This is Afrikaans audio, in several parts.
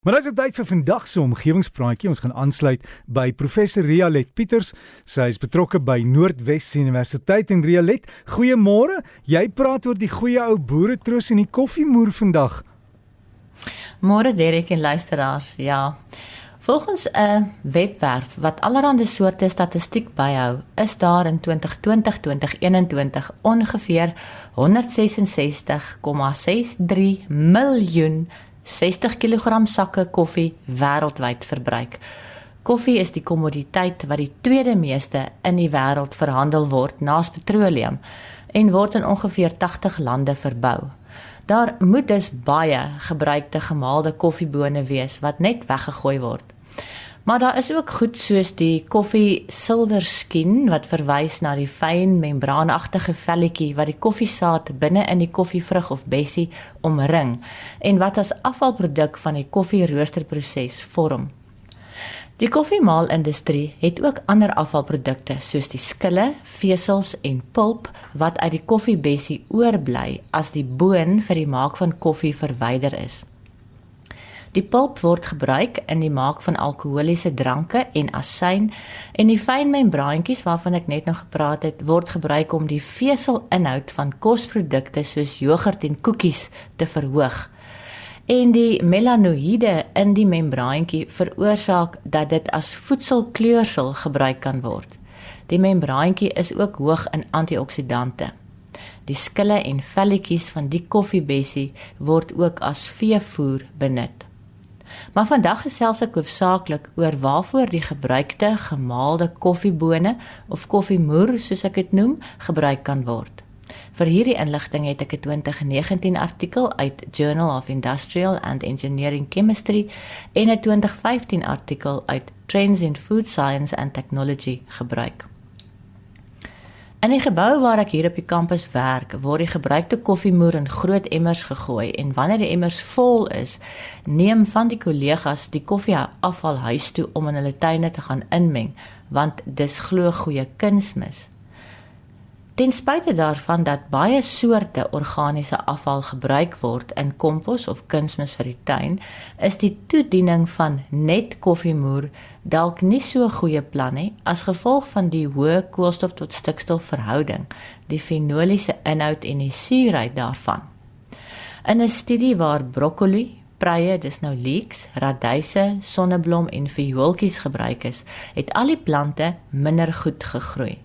Maar dis tyd vir vandag se omgewingspraatjie. Ons gaan aansluit by professor Rialet Pieters. Sy is betrokke by Noordwes Universiteit in Rialet. Goeiemôre. Jy praat oor die goeie ou boere troos en die koffiemoer vandag. Môre Derek en luisteraars. Ja. Volgens 'n webwerf wat allerlei soorte statistiek byhou, is daar in 2020-2021 ongeveer 166,63 miljoen 60 kg sakke koffie wêreldwyd verbruik. Koffie is die kommoditeit wat die tweede meeste in die wêreld verhandel word na petroleum en word in ongeveer 80 lande verbou. Daar moet dus baie gebruikte gemaalde koffiebone wees wat net weggegooi word. Maar daar is ook goed soos die koffie silwer skien wat verwys na die fyn membraanagtige velletjie wat die koffiesaad binne in die koffievrug of bessie omring en wat as afvalproduk van die koffieroosterproses vorm. Die koffiemaalindustrie het ook ander afvalprodukte soos die skille, vesels en pulp wat uit die koffiebessie oorbly as die boon vir die maak van koffie verwyder is. Die pulp word gebruik in die maak van alkoholiese dranke en asyn en die fyn membraantjies waarvan ek net nog gepraat het, word gebruik om die veselinhoud van kosprodukte soos jogurt en koekies te verhoog. En die melanoïde in die membraantjie veroorsaak dat dit as voedselkleursel gebruik kan word. Die membraantjie is ook hoog in antioksidante. Die skille en velletjies van die koffiebessie word ook as veevoer benut. Maar vandag gesels ek hoofsaaklik oor waarvoor die gebruikte gemaalde koffiebone of koffiemoer soos ek dit noem, gebruik kan word. Vir hierdie inligting het ek 'n 2019 artikel uit Journal of Industrial and Engineering Chemistry en 'n 2015 artikel uit Trends in Food Science and Technology gebruik. In die gebou waar ek hier op die kampus werk, word die gebruikte koffiemoer in groot emmers gegooi en wanneer die emmers vol is, neem van die kollegas die koffie afval huis toe om in hulle tuine te gaan inmeng, want dis glo goeie kunsmis. Ten spyte daarvan dat baie soorte organiese afval gebruik word in kompos of kunsmis vir die tuin, is die toediening van net koffiemoer dalk nie so 'n goeie plan nie as gevolg van die hoë koolstof tot stikstof verhouding, die fenoliese inhoud en die suurheid daarvan. In 'n studie waar broccoli Preie, dis nou leeks, radyse, sonneblom en viooltjies gebruik is, het al die plante minder goed gegroei.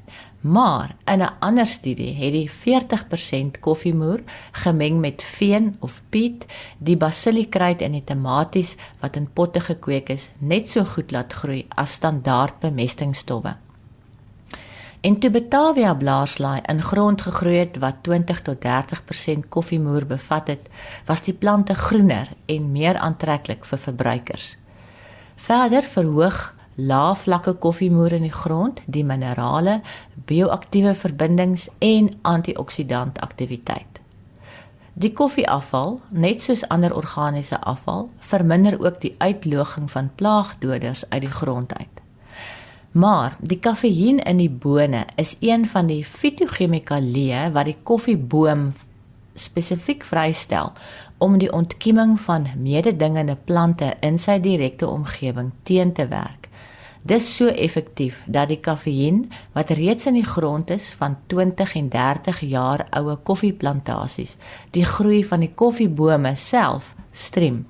Maar in 'n ander studie het die 40% koffiemoer gemeng met veen of piet, die basiliekruid en die tomaties wat in potte gekweek is, net so goed laat groei as standaard bemestingstowwe. En toe Batavia blaarslaai in grond gegroei het wat 20 tot 30% koffiemoer bevat het, was die plante groener en meer aantreklik vir verbruikers. Verder verhoog lae vlakke koffiemoer in die grond, die minerale, bioaktiewe verbindings en antioksidant aktiwiteit. Die koffieafval, net soos ander organiese afval, verminder ook die uitloging van plaagdoders uit die grond uit. Maar die kafeïen in die bone is een van die fitochemikalieë wat die koffieboom spesifiek vrystel om die ontkieming van mededingende plante in sy direkte omgewing teen te werk. Dis so effektief dat die kafeïen wat reeds in die grond is van 20 en 30 jaar oue koffieplantasies, die groei van die koffiebome self strem.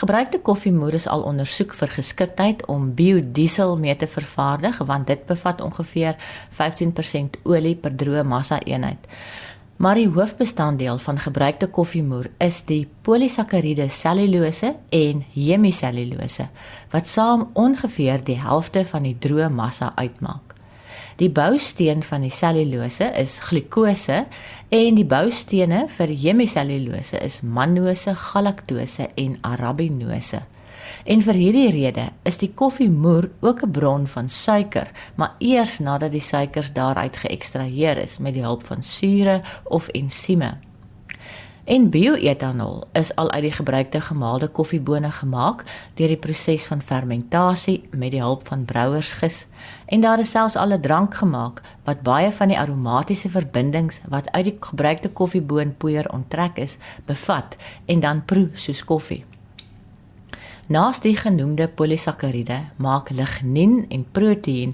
Gebruikte koffiemoer is al ondersoek vir geskiktheid om biodiesel mee te vervaardig want dit bevat ongeveer 15% olie per droë massa eenheid. Maar die hoofbestanddeel van gebruikte koffiemoer is die polisakkariede selulose en hemiselulose wat saam ongeveer die helfte van die droë massa uitmaak. Die bousteen van die selulose is glikose en die boustene vir hemiselulose is mannose, galaktose en arabinose. En vir hierdie rede is die koffiemoer ook 'n bron van suiker, maar eers nadat die suikers daaruit geëkstraheer is met die hulp van sure of ensieme. En bioetanol is al uit die gebruikte gemaalde koffiebone gemaak deur die proses van fermentasie met die hulp van brouersgis en daar is selfs al 'n drank gemaak wat baie van die aromatiese verbindings wat uit die gebruikte koffieboonpoeier onttrek is, bevat en dan proe soos koffie. Naas die genoemde polisakkariede maak lignien en proteïen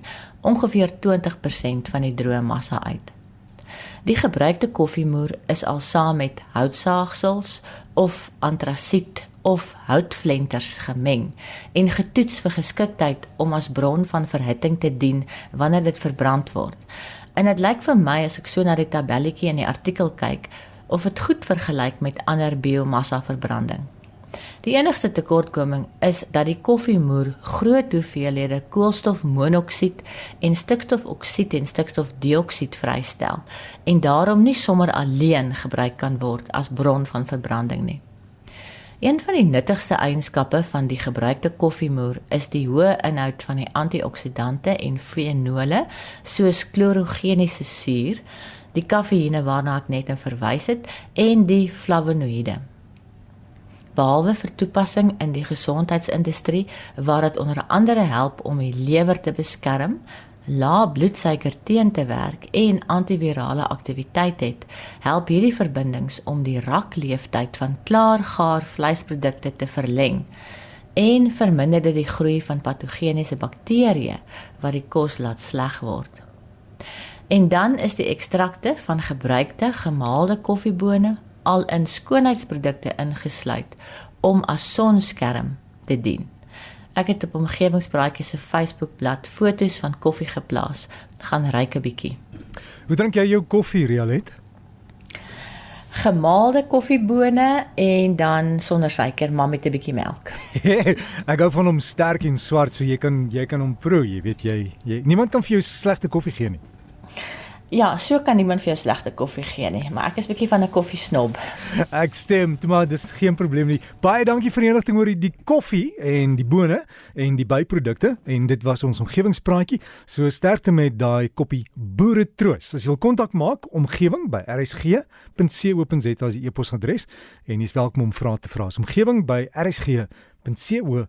ongeveer 20% van die droë massa uit. Die gebruikte koffiemoer is al saam met houtsaagsels of antrasiet of houtflenters gemeng en getoets vir geskiktheid om as bron van verhitting te dien wanneer dit verbrand word. En dit lyk vir my as ek so na die tabelletjie in die artikel kyk of dit goed vergelyk met ander biomassa verbranding. Die enigste tekortkoming is dat die koffiemoer groot hoeveelhede koolstofmonoksied en stikstofoksied en stikstofdioksied vrystel en daarom nie sommer alleen gebruik kan word as bron van verbranding nie. Een van die nuttigste eienskappe van die gebruikte koffiemoer is die hoë inhoud van die antioksidante en fenole soos chlorogeniese suur, die kafeïne waarna ek net nou verwys het en die flavonoïde. Behalwe vir toepassing in die gesondheidsindustrie waar dit onder andere help om die lewer te beskerm, lae bloedsuiker teen te werk en antivirale aktiwiteit het, help hierdie verbindings om die rakleeftyd van klaargaar vleisprodukte te verleng en verminder dit die groei van patogeniese bakterieë wat die kos laat sleg word. En dan is die ekstrakte van gebruikte gemaalde koffiebone al in skoonheidsprodukte ingesluit om as sonskerm te dien. Ek het op omgewingspraatjies se Facebookblad foto's van koffie geplaas. Gaan ryk 'n bietjie. Hoe drink jy jou koffie, Rialet? Gemaalde koffiebone en dan sonder suiker, maar met 'n bietjie melk. ek hou van hom sterk en swart, so jy kan jy kan hom proe, jy weet jy, jy niemand kan vir jou slegte koffie gee nie. Ja, so kan niemand vir jou slegte koffie gee nie, maar ek is bietjie van 'n koffiesnob. Ek stem, maar dis geen probleem nie. Baie dankie vir die inligting oor die koffie en die bone en die byprodukte en dit was ons omgewingspraatjie. So sterkte met daai koppie boere troos. As jy wil kontak maak, omgewing by rsg.co.za as die e-posadres en jy's welkom om vrae te vra. Omgewing by rsg.co.za